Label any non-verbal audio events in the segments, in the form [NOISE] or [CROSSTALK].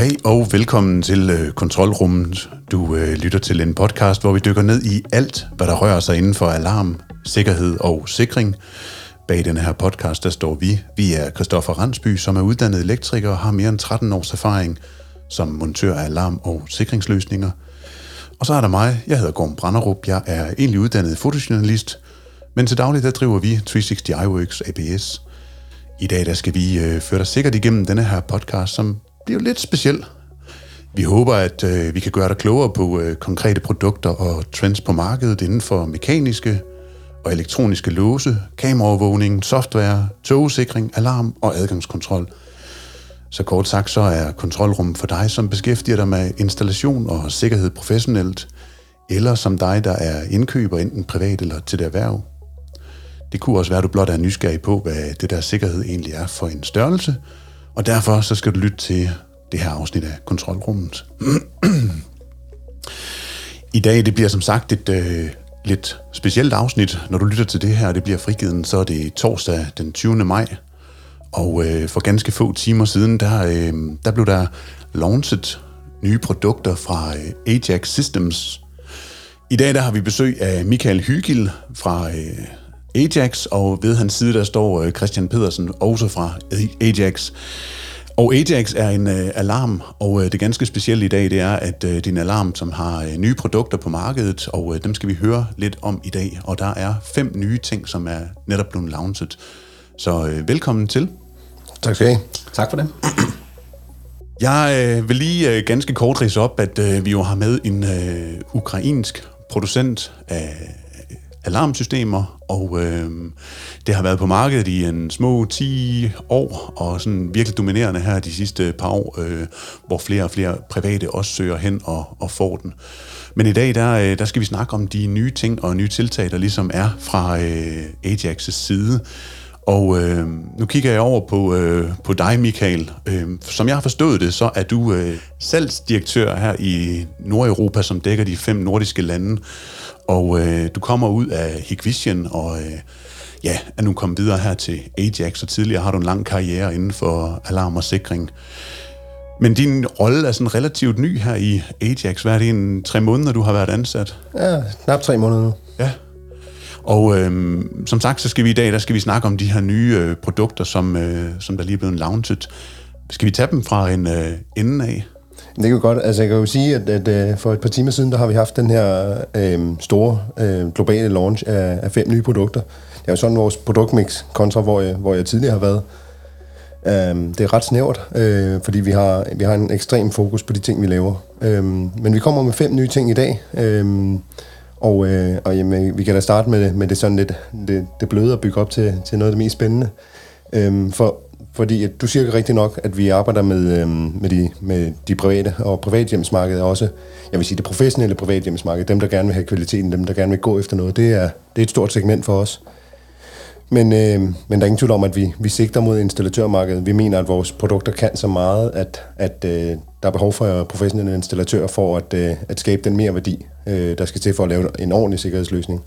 Goddag og velkommen til øh, Kontrolrummet. Du øh, lytter til en podcast, hvor vi dykker ned i alt, hvad der rører sig inden for alarm, sikkerhed og sikring. Bag denne her podcast, der står vi. Vi er Christoffer Randsby, som er uddannet elektriker og har mere end 13 års erfaring som montør af alarm- og sikringsløsninger. Og så er der mig. Jeg hedder Gorm Branderup. Jeg er egentlig uddannet fotojournalist, men til daglig der driver vi 360 iWorks APS. I dag der skal vi øh, føre dig sikkert igennem denne her podcast, som det er jo lidt speciel. Vi håber, at øh, vi kan gøre dig klogere på øh, konkrete produkter og trends på markedet inden for mekaniske og elektroniske låse, kameraovervågning, software, togsikring, alarm og adgangskontrol. Så kort sagt, så er kontrolrummet for dig, som beskæftiger dig med installation og sikkerhed professionelt, eller som dig, der er indkøber enten privat eller til det erhverv. Det kunne også være, at du blot er nysgerrig på, hvad det der sikkerhed egentlig er for en størrelse, og derfor så skal du lytte til det her afsnit af Kontrolrummet. I dag det bliver som sagt et øh, lidt specielt afsnit. Når du lytter til det her, det bliver frigivet, så er det torsdag den 20. maj. Og øh, for ganske få timer siden, der, øh, der blev der launchet nye produkter fra øh, Ajax Systems. I dag der har vi besøg af Michael Hygil fra øh, Ajax, og ved hans side der står øh, Christian Pedersen, også fra Ajax. Og Ajax er en øh, alarm, og øh, det ganske specielle i dag, det er, at øh, det er en alarm, som har øh, nye produkter på markedet, og øh, dem skal vi høre lidt om i dag. Og der er fem nye ting, som er netop blevet launchet. Så øh, velkommen til. Tak skal have. Tak for det. [CLEARS THROAT] Jeg øh, vil lige øh, ganske kort rise op, at øh, vi jo har med en øh, ukrainsk producent af alarmsystemer, og øh, det har været på markedet i en små 10 år, og sådan virkelig dominerende her de sidste par år, øh, hvor flere og flere private også søger hen og, og får den. Men i dag, der, øh, der skal vi snakke om de nye ting og nye tiltag, der ligesom er fra øh, Ajax' side. Og øh, nu kigger jeg over på, øh, på dig, Michael. Øh, som jeg har forstået det, så er du øh, salgsdirektør her i Nordeuropa, som dækker de fem nordiske lande. Og øh, du kommer ud af Hikvision og øh, ja, er nu kommet videre her til Ajax, og tidligere har du en lang karriere inden for alarm og sikring. Men din rolle er sådan relativt ny her i Ajax. Hvad er det, en tre måneder, du har været ansat? Ja, knap tre måneder nu. Ja. Og øh, som sagt, så skal vi i dag, der skal vi snakke om de her nye øh, produkter, som, øh, som der lige er blevet launchet. Skal vi tage dem fra en øh, ende af? Det kan jo godt. Altså, jeg kan jo sige, at, at, at for et par timer siden, der har vi haft den her øh, store øh, globale launch af, af fem nye produkter. Det er jo sådan vores produktmix kontra, hvor jeg, hvor jeg tidligere har været. Øh, det er ret snævert, øh, fordi vi har, vi har en ekstrem fokus på de ting, vi laver. Øh, men vi kommer med fem nye ting i dag. Øh, og, øh, og jamen, vi kan da starte med, med det sådan lidt det, det bløde at bygge op til, til noget af det mest spændende. Øhm, for fordi at du siger rigtig nok, at vi arbejder med, øhm, med, de, med de private og privathjemsmarkedet også. Jeg vil sige, det professionelle privathjemsmarked, dem der gerne vil have kvaliteten, dem der gerne vil gå efter noget, det er, det er et stort segment for os. Men, øh, men der er ingen tvivl om, at vi, vi sigter mod installatørmarkedet. Vi mener, at vores produkter kan så meget, at, at øh, der er behov for professionelle installatører for at, øh, at skabe den mere værdi, øh, der skal til for at lave en ordentlig sikkerhedsløsning.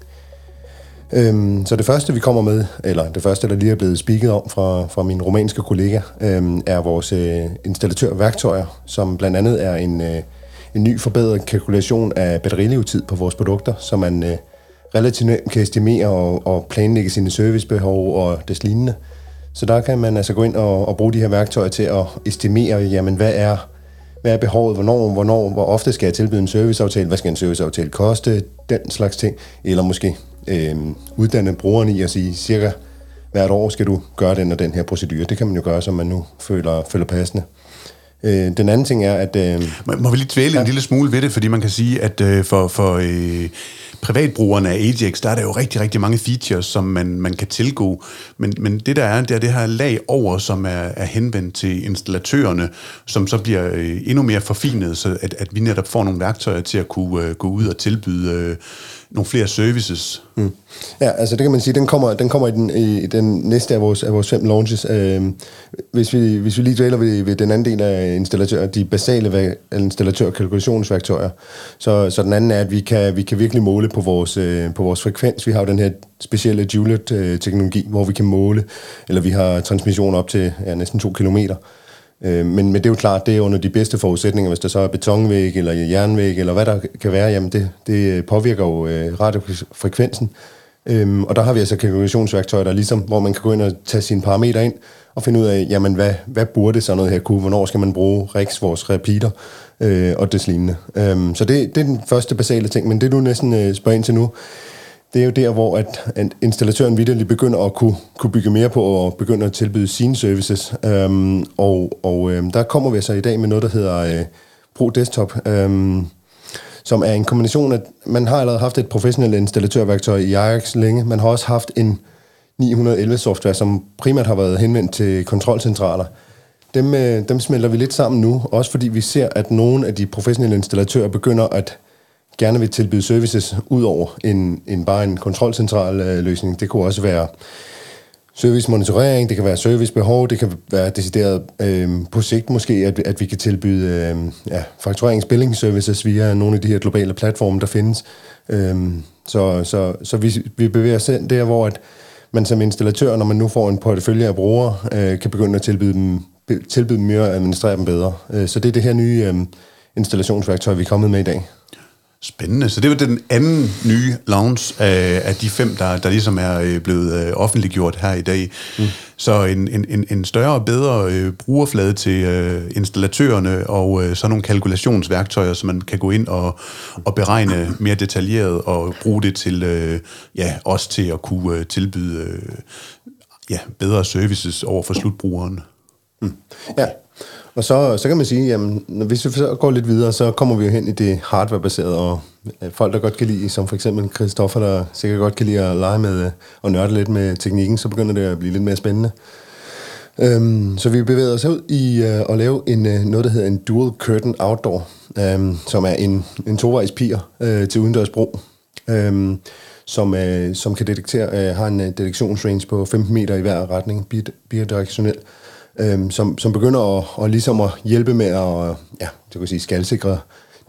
Øhm, så det første, vi kommer med, eller det første, der lige er blevet spiket om fra, fra min romanske kollega, øhm, er vores øh, installatørværktøjer, som blandt andet er en, øh, en ny forbedret kalkulation af batterilevetid på vores produkter, så man øh, relativt nemt kan estimere og, og planlægge sine servicebehov og des lignende. Så der kan man altså gå ind og, og bruge de her værktøjer til at estimere, jamen hvad er, hvad er behovet, hvornår, hvornår, hvor ofte skal jeg tilbyde en serviceaftale, hvad skal en serviceaftale koste, den slags ting, eller måske øh, uddanne brugeren i at sige, cirka hvert år skal du gøre den og den her procedure. Det kan man jo gøre, som man nu føler, føler passende. Øh, den anden ting er, at... Øh, må vi lige tvæle ja. en lille smule ved det, fordi man kan sige, at øh, for, for øh, privatbrugerne af Ajax, der er der jo rigtig, rigtig mange features, som man, man kan tilgå. Men, men det der er, det er det her lag over, som er, er henvendt til installatørerne, som så bliver øh, endnu mere forfinet, så at, at vi netop får nogle værktøjer til at kunne øh, gå ud og tilbyde øh, nogle flere services. Mm. Ja, altså det kan man sige, den kommer, den kommer i, den, i den næste af vores, af vores fem launches. Øh, hvis, vi, hvis vi lige dvæler ved, ved den anden del af installatør, de basale installatør- og kalkulationsværktøjer, så, så den anden er, at vi kan, vi kan virkelig måle på vores, øh, på vores frekvens. Vi har jo den her specielle Juliet-teknologi, øh, hvor vi kan måle, eller vi har transmission op til ja, næsten to kilometer, Øh, men, men det er jo klart, det er under de bedste forudsætninger, hvis der så er betonvæg eller jernvæg, eller hvad der kan være, jamen det, det øh, påvirker jo øh, radiofrekvensen. Øhm, og der har vi altså kalkulationsværktøjer, der ligesom, hvor man kan gå ind og tage sine parametre ind, og finde ud af, jamen hvad, hvad burde sådan noget her kunne, hvornår skal man bruge RIX, vores repeater, øh, og det lignende. Øhm, så det, det er den første basale ting, men det du næsten øh, spørger ind til nu, det er jo der, hvor at, at installatøren vidderligt begynder at kunne, kunne bygge mere på og begynder at tilbyde sine services. Øhm, og og øhm, der kommer vi så i dag med noget, der hedder øh, Pro Desktop, øhm, som er en kombination af, man har allerede haft et professionelt installatørværktøj i Ajax længe, man har også haft en 911 software, som primært har været henvendt til kontrolcentraler. Dem, øh, dem smelter vi lidt sammen nu, også fordi vi ser, at nogle af de professionelle installatører begynder at gerne vil tilbyde services ud over en, en bare en kontrolcentral øh, løsning. Det kunne også være servicemonitorering, det kan være servicebehov, det kan være decideret øh, på sigt måske, at, at vi kan tilbyde øh, ja, fakturerings billing services via nogle af de her globale platforme, der findes. Øh, så så, så vi, vi bevæger os der, hvor at man som installatør, når man nu får en portefølje af brugere, øh, kan begynde at tilbyde dem, tilbyde dem mere og administrere dem bedre. Øh, så det er det her nye øh, installationsværktøj, vi er kommet med i dag. Spændende. Så det var den anden nye launch af, af de fem, der, der ligesom er øh, blevet øh, offentliggjort her i dag. Mm. Så en, en, en større og bedre øh, brugerflade til øh, installatørerne og øh, så nogle kalkulationsværktøjer, så man kan gå ind og, og beregne mere detaljeret og bruge det til øh, ja, også til at kunne øh, tilbyde øh, ja, bedre services over for slutbrugeren. Mm. Ja, og så, så kan man sige, jamen, hvis vi så går lidt videre, så kommer vi jo hen i det hardwarebaserede, og øh, folk, der godt kan lide, som for eksempel Christoffer, der sikkert godt kan lide at lege med øh, og nørde lidt med teknikken, så begynder det at blive lidt mere spændende. Um, så vi bevæger os ud i uh, at lave en, uh, noget, der hedder en Dual Curtain Outdoor, um, som er en, en tovejs pier uh, til udendørs brug, um, som, uh, som kan detektere, uh, har en uh, detektionsrange på 15 meter i hver retning, bidirektionel. Bi- øhm, som, som begynder at, og ligesom at hjælpe med at ja, det kan sige, skalsikre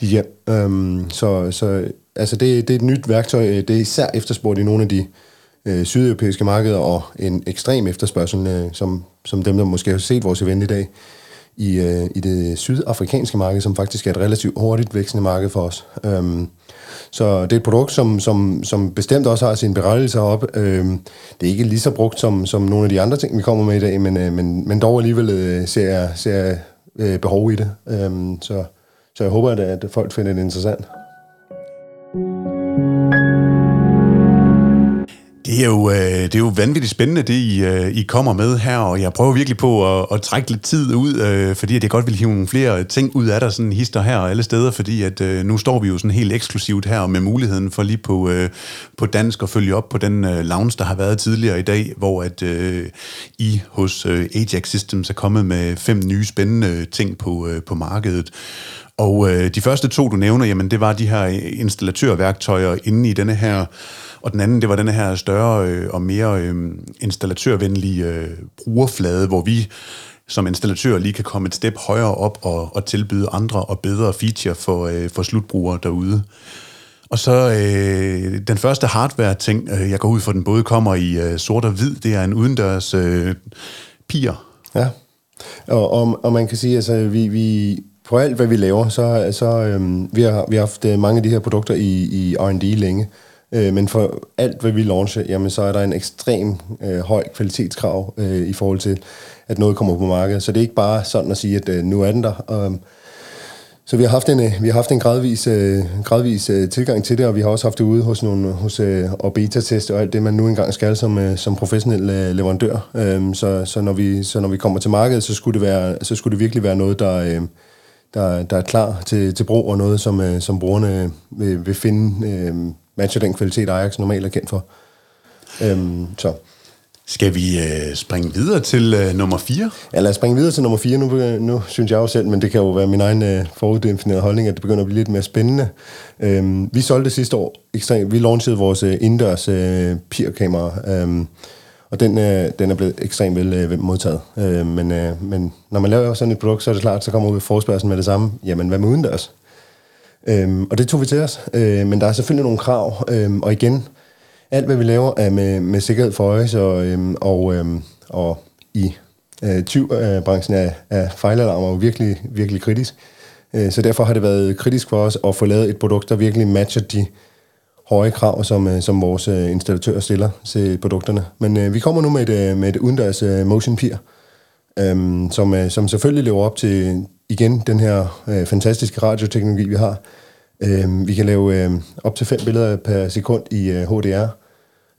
de hjem. Øhm, så så altså det, det er et nyt værktøj. Det er især efterspurgt i nogle af de øh, sydeuropæiske markeder, og en ekstrem efterspørgsel, øh, som, som dem, der måske har set vores event i dag, i, øh, i det sydafrikanske marked, som faktisk er et relativt hurtigt vækstende marked for os. Øhm, så det er et produkt, som, som, som bestemt også har sin berettigelser op. Øhm, det er ikke lige så brugt som, som nogle af de andre ting, vi kommer med i dag, men, øh, men, men dog alligevel øh, ser jeg, ser øh, behov i det. Øhm, så, så jeg håber, at, at folk finder det interessant. Det er, jo, øh, det er jo vanvittigt spændende, det I, øh, I kommer med her, og jeg prøver virkelig på at, at trække lidt tid ud, øh, fordi at jeg godt vil hive nogle flere ting ud af der, sådan hister her og alle steder, fordi at øh, nu står vi jo sådan helt eksklusivt her med muligheden for lige på, øh, på dansk at følge op på den øh, lounge, der har været tidligere i dag, hvor at I hos Ajax Systems er kommet med fem nye spændende ting på, på markedet. Og de første to, du nævner, jamen det var de her installatørværktøjer inde i denne her og den anden, det var den her større øh, og mere øh, installatørvenlige øh, brugerflade, hvor vi som installatør lige kan komme et step højere op og, og tilbyde andre og bedre feature for, øh, for slutbrugere derude. Og så øh, den første hardware-ting, øh, jeg går ud for, den både kommer i øh, sort og hvid, det er en udendørs øh, pier. Ja, og, og, og man kan sige, altså vi, vi på alt, hvad vi laver, så, så øh, vi, har, vi har haft øh, mange af de her produkter i, i R&D længe, Øh, men for alt, hvad vi launcher, jamen, så er der en ekstrem øh, høj kvalitetskrav øh, i forhold til, at noget kommer på markedet. Så det er ikke bare sådan at sige, at øh, nu er den der. Og, øhm, så vi har haft en, øh, vi har haft en gradvis, øh, gradvis øh, tilgang til det, og vi har også haft det ude hos nogle hos, øh, og beta-test og alt det, man nu engang skal som, øh, som professionel øh, leverandør. Um, så, så, når vi, så når vi kommer til markedet, så skulle det, være, så skulle det virkelig være noget, der, øh, der, der er klar til, til brug, og noget, som, øh, som brugerne øh, vil, vil finde øh, matcher den kvalitet, Ajax normalt er kendt for. Øhm, så. Skal vi øh, springe videre til øh, nummer 4? Ja, lad os springe videre til nummer 4. Nu, øh, nu synes jeg jo selv, men det kan jo være min egen øh, foruddefinerede holdning, at det begynder at blive lidt mere spændende. Øhm, vi solgte sidste år ekstremt. Vi launchede vores øh, indendørs øh, PIR-kamera, øh, og den, øh, den er blevet ekstremt vel øh, modtaget. Øh, men, øh, men når man laver sådan et produkt, så er det klart, så kommer ud forspørgselen med det samme. Jamen, hvad med udendørs? Øhm, og det tog vi til os. Øh, men der er selvfølgelig nogle krav, øhm, og igen, alt hvad vi laver er med, med sikkerhed for øje, så, øhm, og, øhm, og i øh, tyvbranchen er, er fejlalarmer jo virkelig, virkelig kritisk. Øh, så derfor har det været kritisk for os at få lavet et produkt, der virkelig matcher de høje krav, som, øh, som vores øh, installatører stiller til produkterne. Men øh, vi kommer nu med et, øh, med et udendørs øh, motion pier, øhm, som, øh, som selvfølgelig lever op til igen den her øh, fantastiske radioteknologi, vi har. Øhm, vi kan lave øh, op til fem billeder per sekund i øh, HDR,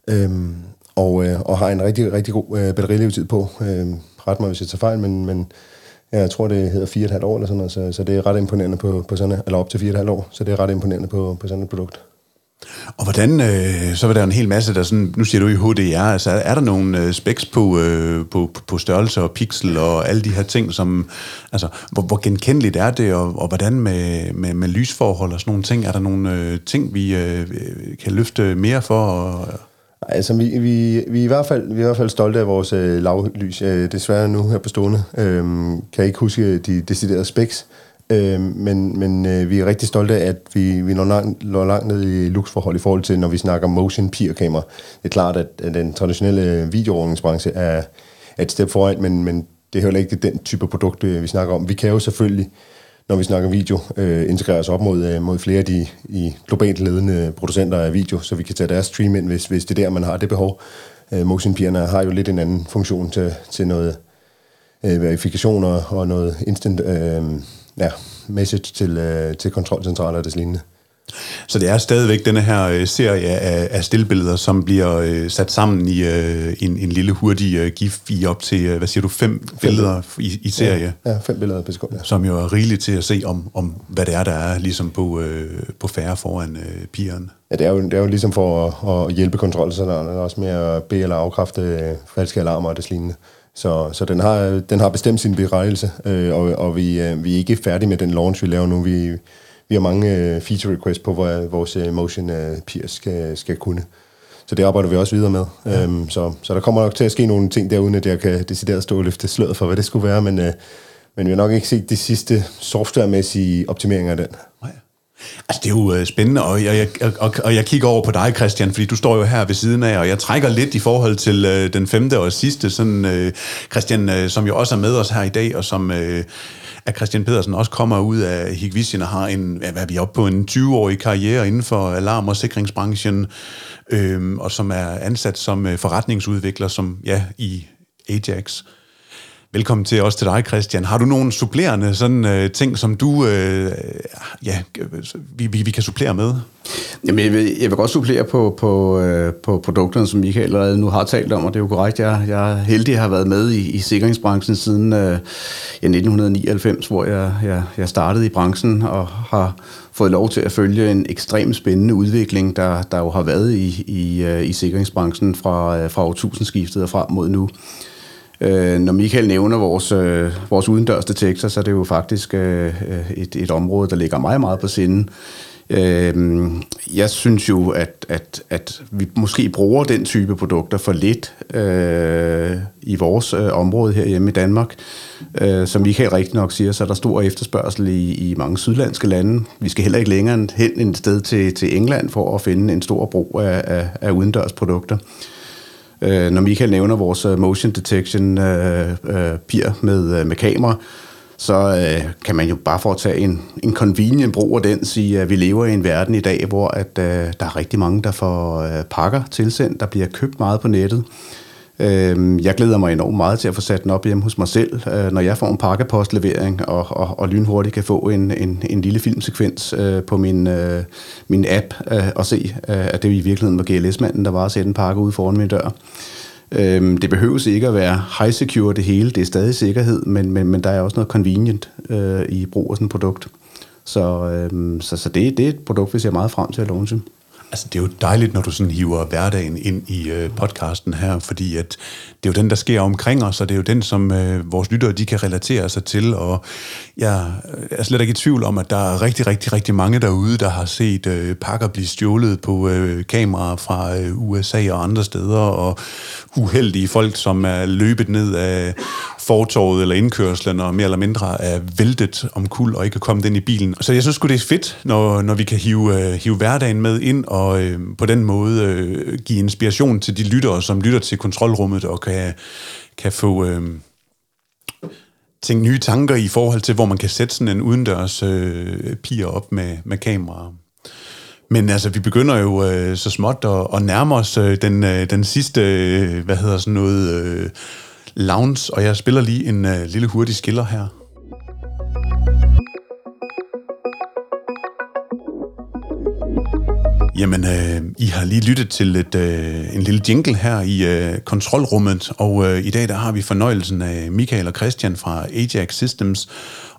øhm, og, øh, og har en rigtig, rigtig god øh, batterilevetid på. Øhm, ret mig, hvis jeg tager fejl, men, men jeg tror, det hedder 4,5 år eller sådan noget, så, så det er ret imponerende på, på sådan eller op til 4,5 år, så det er ret imponerende på, på sådan et produkt. Og hvordan, øh, så var der en hel masse, der sådan, nu siger du i HDR, altså er der nogle øh, specs på, øh, på, på størrelse og pixel og alle de her ting, som, altså, hvor, hvor genkendeligt er det, og, og hvordan med, med, med lysforhold og sådan nogle ting, er der nogle øh, ting, vi øh, øh kan løfte mere for? Og, Altså, vi, vi, vi, er i hvert fald, vi er i hvert fald stolte af vores øh, lavlys. Øh, desværre nu her på stående øh, kan jeg ikke huske de deciderede specs, øh, men, men øh, vi er rigtig stolte af, at vi, vi når, langt, når langt ned i luksforhold i forhold til, når vi snakker motion peer kamera. Det er klart, at, at den traditionelle videoordningsbranche er, er et step foran, men, men det er heller ikke den type produkt, øh, vi snakker om. Vi kan jo selvfølgelig når vi snakker video, øh, integrere os op mod, øh, mod flere af de i globalt ledende producenter af video, så vi kan tage deres stream ind, hvis, hvis det er der, man har det behov. Øh, Motion har jo lidt en anden funktion til, til noget øh, verifikation og, og noget instant øh, ja, message til, øh, til kontrolcentraler og det lignende. Så det er stadigvæk denne her øh, serie af, af stillbilleder, som bliver øh, sat sammen i øh, en, en lille hurtig øh, gif i op til, øh, hvad siger du, fem, fem billeder i, i serie. Ja, ja, fem billeder på sekund. Ja. Som jo er rigeligt til at se om, om hvad det er, der er ligesom på, øh, på færre foran øh, pigerne. Ja, det er, jo, det er jo ligesom for at, at hjælpe kontrolcenterne også med at bede eller afkræfte øh, falske alarmer og det lignende. Så, så den, har, den har bestemt sin berettelse, øh, og, og vi, øh, vi er ikke færdige med den launch, vi laver nu. Vi, vi har mange øh, feature requests på, hvor vores øh, motion øh, peers skal, skal kunne. Så det arbejder vi også videre med. Ja. Øhm, så, så der kommer nok til at ske nogle ting der, uden at jeg kan decideret stå og løfte sløret for, hvad det skulle være, men, øh, men vi har nok ikke set de sidste softwaremæssige optimeringer af den. Nej. Altså, det er jo øh, spændende, og jeg, og, og jeg kigger over på dig, Christian, fordi du står jo her ved siden af, og jeg trækker lidt i forhold til øh, den femte og sidste, sådan, øh, Christian, øh, som jo også er med os her i dag, og som... Øh, at Christian Pedersen også kommer ud af Higvision og har en, hvad er vi oppe på, en 20-årig karriere inden for alarm- og sikringsbranchen, øhm, og som er ansat som øh, forretningsudvikler, som ja, i Ajax. Velkommen til også til dig, Christian. Har du nogle supplerende sådan, øh, ting, som du, øh, ja, vi, vi, vi kan supplere med? Jamen, jeg vil, jeg vil godt supplere på, på, øh, på produkterne, som Michael allerede nu har talt om, og det er jo korrekt. Jeg, jeg er heldig at have været med i, i sikringsbranchen siden øh, ja, 1999, hvor jeg, jeg, jeg startede i branchen og har fået lov til at følge en ekstremt spændende udvikling, der, der jo har været i, i, øh, i sikringsbranchen fra, øh, fra årtusindskiftet og frem mod nu. Øh, når Michael nævner vores, øh, vores udendørs detektor, så er det jo faktisk øh, øh et, et område, der ligger meget, meget på sinden. Øh, jeg synes jo, at, at, at vi måske bruger den type produkter for lidt øh, i vores øh, område her hjemme i Danmark. Øh, som Michael rigtig nok siger, så er der stor efterspørgsel i, i mange sydlandske lande. Vi skal heller ikke længere hen et sted til, til England for at finde en stor brug af, af, af udendørs produkter. Øh, når Michael nævner vores øh, motion detection øh, øh, peer med, øh, med kamera, så øh, kan man jo bare foretage en, en convenient brug af den sige, at vi lever i en verden i dag, hvor at, øh, der er rigtig mange, der får øh, pakker tilsendt, der bliver købt meget på nettet. Øh, jeg glæder mig enormt meget til at få sat den op hjemme hos mig selv, øh, når jeg får en pakkepostlevering og, og, og lynhurtigt kan få en, en, en lille filmsekvens øh, på min, øh, min app øh, og se, øh, at det i virkeligheden var GLS-manden, der var at sætte en pakke ud foran min dør. Øh, det behøves ikke at være high secure det hele, det er stadig sikkerhed, men, men, men der er også noget convenient øh, i brug af sådan et produkt. Så, øhm, så, så det, det er et produkt, vi ser meget frem til at launche. Altså, det er jo dejligt, når du sådan hiver hverdagen ind i øh, podcasten her, fordi at det er jo den, der sker omkring os, og det er jo den, som øh, vores lyttere, de kan relatere sig til, og jeg øh, er slet ikke i tvivl om, at der er rigtig, rigtig, rigtig mange derude, der har set øh, pakker blive stjålet på øh, kameraer fra øh, USA og andre steder, og uheldige folk, som er løbet ned af fortorvet eller indkørslen, og mere eller mindre er væltet om kul og ikke er kommet ind i bilen. Så jeg synes det er fedt, når, når vi kan hive, øh, hive hverdagen med ind, og øh, på den måde øh, give inspiration til de lyttere, som lytter til kontrolrummet, og kan, kan få... Øh, tænke nye tanker i forhold til, hvor man kan sætte sådan en udendørs øh, piger op med, med kameraer. Men altså, vi begynder jo øh, så småt at, at nærme os øh, den, øh, den sidste, øh, hvad hedder sådan noget, øh, lounge, og jeg spiller lige en øh, lille hurtig skiller her. Jamen, øh, I har lige lyttet til et, øh, en lille jingle her i øh, kontrolrummet, og øh, i dag der har vi fornøjelsen af Michael og Christian fra Ajax Systems.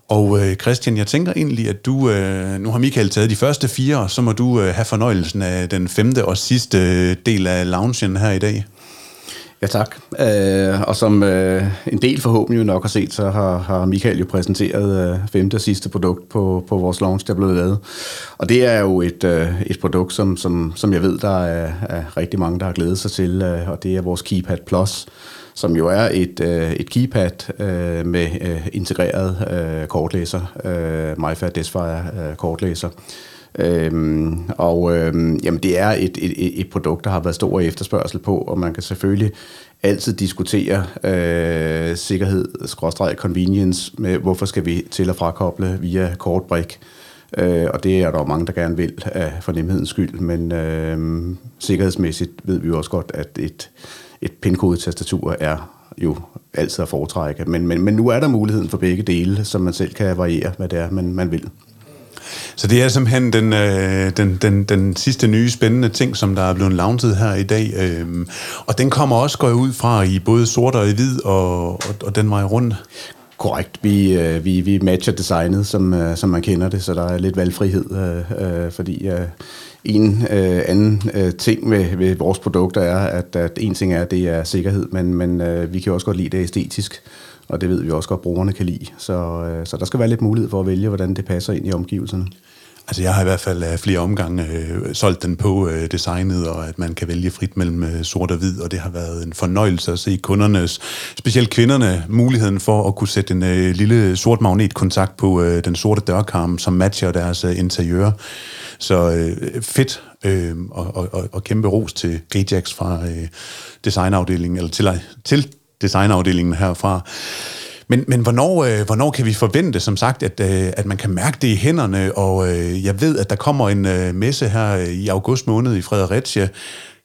Og øh, Christian, jeg tænker egentlig, at du, øh, nu har Michael taget de første fire, og så må du øh, have fornøjelsen af den femte og sidste øh, del af loungen her i dag. Ja, tak. Øh, og som øh, en del forhåbentlig nok har set, så har, har Michael jo præsenteret øh, femte og sidste produkt på, på vores launch, der er blevet lavet. Og det er jo et, øh, et produkt, som, som, som jeg ved, der er, er rigtig mange, der har glædet sig til, øh, og det er vores Keypad Plus, som jo er et, øh, et keypad øh, med øh, integreret øh, kortlæser, øh, MyFair Desfire øh, kortlæser, Øhm, og øhm, jamen det er et, et, et produkt, der har været stor efterspørgsel på, og man kan selvfølgelig altid diskutere øh, sikkerhed, skråstreg, convenience, med hvorfor skal vi til og frakoble via kortbrik. Øh, og det er der jo mange, der gerne vil af fornemhedens skyld, men øh, sikkerhedsmæssigt ved vi jo også godt, at et, et pindkode-tastatur er jo altid at foretrække. Men, men, men nu er der muligheden for begge dele, så man selv kan variere, hvad det er, man, man vil. Så det er simpelthen den, øh, den, den, den sidste nye spændende ting, som der er blevet launchet her i dag. Øh, og den kommer også, går ud fra, i både sort og i hvid og, og, og den vej rundt. Korrekt. Vi, øh, vi, vi matcher designet, som, øh, som man kender det, så der er lidt valgfrihed, øh, øh, fordi øh, en øh, anden øh, ting med, ved vores produkter er, at, at en ting er, at det er sikkerhed, men, men øh, vi kan også godt lide det æstetisk og det ved vi også godt, at brugerne kan lide. Så, øh, så der skal være lidt mulighed for at vælge, hvordan det passer ind i omgivelserne. Altså jeg har i hvert fald øh, flere omgange øh, solgt den på øh, designet, og at man kan vælge frit mellem øh, sort og hvid, og det har været en fornøjelse at se kundernes, specielt kvinderne, muligheden for at kunne sætte en øh, lille sort magnetkontakt på øh, den sorte dørkarm, som matcher deres øh, interiør. Så øh, fedt, øh, og, og, og, og kæmpe ros til Ajax fra øh, designafdelingen, eller til, til designafdelingen herfra. Men, men hvornår, øh, hvornår kan vi forvente, som sagt, at, øh, at man kan mærke det i hænderne? Og øh, jeg ved, at der kommer en øh, messe her øh, i august måned i Fredericia.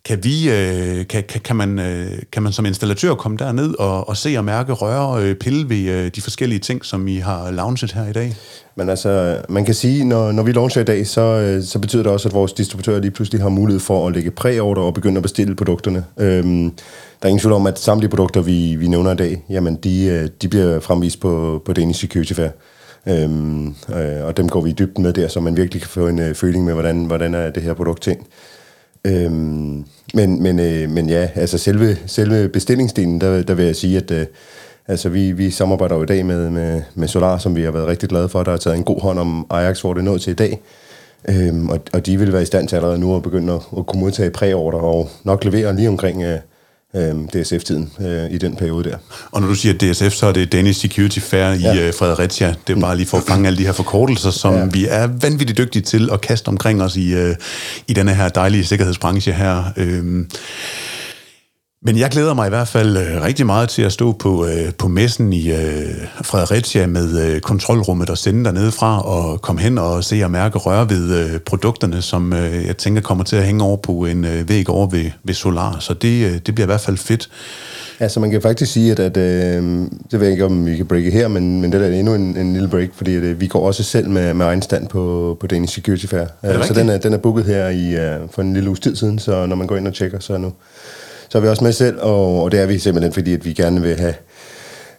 Kan, vi, øh, kan, kan, kan, man, øh, kan man som installatør komme derned og, og se og mærke, røre, øh, pille ved øh, de forskellige ting, som I har launchet her i dag? Men altså, man kan sige, når, når vi launcher i dag, så, øh, så betyder det også, at vores distributører lige pludselig har mulighed for at lægge præorder og begynde at bestille produkterne. Øhm, der er ingen tvivl om, at samtlige produkter, vi, vi nævner i dag, jamen de, øh, de bliver fremvist på, på Danish Security Fair. Øhm, øh, og dem går vi i dybden med der, så man virkelig kan få en øh, føling med, hvordan, hvordan er det her produkt tænkt. Øhm, men, men, øh, men ja, altså selve, selve bestillingsdelen, der, der vil jeg sige, at øh, altså vi, vi samarbejder jo i dag med, med, med Solar, som vi har været rigtig glade for, der har taget en god hånd om Ajax, hvor det er nået til i dag. Øhm, og, og de vil være i stand til allerede nu at begynde at, at kunne modtage præorder og nok levere lige omkring øh, øh, DSF-tiden øh, i den periode der. Og når du siger DSF, så er det Danish Security Fair ja. i øh, Fredericia. Det er bare lige for at fange alle de her forkortelser, som ja. vi er vanvittigt dygtige til at kaste omkring os i, øh, i denne her dejlige sikkerhedsbranche her. Øh, men jeg glæder mig i hvert fald øh, rigtig meget til at stå på, øh, på messen i øh, Fredericia med øh, kontrolrummet og sende dernede fra og komme hen og se og mærke røre ved øh, produkterne, som øh, jeg tænker kommer til at hænge over på en øh, væg over ved, ved Solar. Så det, øh, det bliver i hvert fald fedt. Altså man kan faktisk sige, at, at øh, det ved jeg ikke, om vi kan breake her, men, men det er endnu en, en lille break, fordi at, øh, vi går også selv med, med egen stand på, på Danish Security Fair. Uh, så den er, den er booket her i, uh, for en lille uges tid siden, så når man går ind og tjekker, så nu så er vi også med selv, og, og det er vi simpelthen, fordi at vi gerne vil have,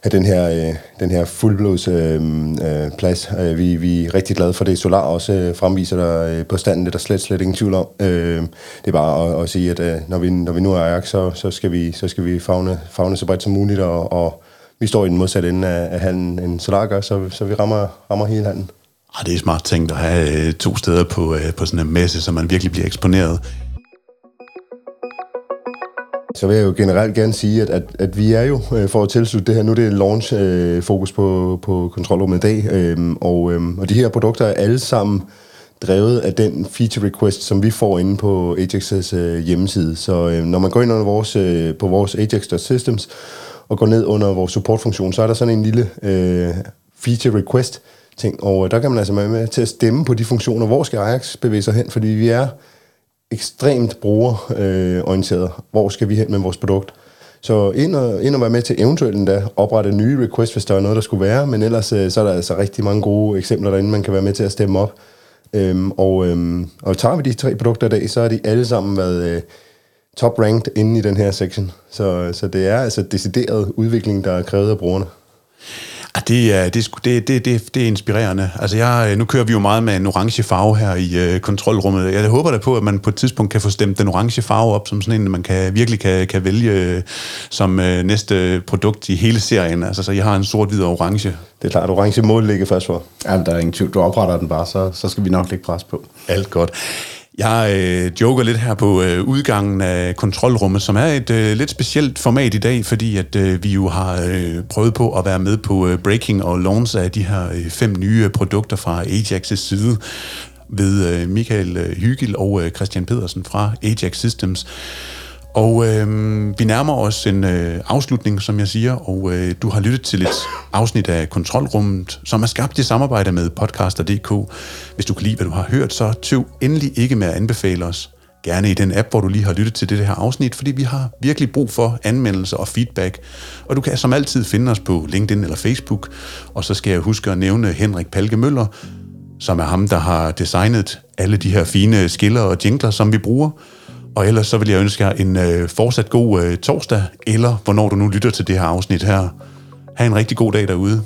have den her, øh, den her fuldblods øh, øh, plads. Øh, vi, vi er rigtig glade for det. Solar også øh, fremviser der øh, på standen, det er der slet, slet ingen tvivl om. Øh, det er bare at, at sige, at øh, når, vi, når vi nu er Ajax, så, så skal vi, så skal vi fagne, fagne så bredt som muligt, og, og vi står i den modsatte ende af, af handen, en Solar gør, så, så vi rammer, rammer hele handen. Ah, det er smart tænkt at have øh, to steder på, øh, på sådan en messe, så man virkelig bliver eksponeret. Så vil jeg jo generelt gerne sige, at, at, at vi er jo, øh, for at tilslutte det her, nu er det launch-fokus øh, på, på kontrolrummet i dag, øh, og, øh, og de her produkter er alle sammen drevet af den feature request, som vi får inde på Ajax's øh, hjemmeside. Så øh, når man går ind under vores, øh, på vores Ajax.systems og går ned under vores supportfunktion, så er der sådan en lille øh, feature request ting, og øh, der kan man altså være med til at stemme på de funktioner, hvor skal Ajax bevæge sig hen, fordi vi er ekstremt brugerorienteret. Hvor skal vi hen med vores produkt? Så ind og, ind og være med til eventuelt endda oprette nye requests, hvis der er noget, der skulle være, men ellers øh, så er der altså rigtig mange gode eksempler derinde, man kan være med til at stemme op. Øhm, og, øhm, og tager vi de tre produkter i dag, så har de alle sammen været øh, top-ranked inde i den her section. Så, så det er altså decideret udvikling, der er krævet af brugerne. Ja, det er, det, er, det, det, det, det er inspirerende. Altså jeg, øh, nu kører vi jo meget med en orange farve her i uh, kontrolrummet. Jeg håber da på, at man på et tidspunkt kan få stemt den orange farve op som sådan en, man kan, virkelig kan, kan vælge uh, som uh, næste produkt i hele serien. Altså så jeg har en sort, hvid og orange. Det er klart, at orange mål ligger først for. Ja, der er ingen tvivl. Du opretter den bare, så, så skal vi nok lægge pres på. Alt godt. Jeg øh, joker lidt her på øh, udgangen af kontrolrummet, som er et øh, lidt specielt format i dag, fordi at øh, vi jo har øh, prøvet på at være med på øh, breaking og launch af de her øh, fem nye produkter fra Ajax' side ved øh, Michael øh, og øh, Christian Pedersen fra Ajax Systems. Og øh, vi nærmer os en øh, afslutning, som jeg siger, og øh, du har lyttet til et afsnit af Kontrolrummet, som er skabt i samarbejde med podcaster.dk. Hvis du kan lide, hvad du har hørt, så tøv endelig ikke med at anbefale os. Gerne i den app, hvor du lige har lyttet til det her afsnit, fordi vi har virkelig brug for anmeldelser og feedback. Og du kan som altid finde os på LinkedIn eller Facebook. Og så skal jeg huske at nævne Henrik Palke Møller, som er ham, der har designet alle de her fine skiller og jingler, som vi bruger. Og ellers så vil jeg ønske jer en øh, fortsat god øh, torsdag, eller hvornår du nu lytter til det her afsnit her. Ha' en rigtig god dag derude.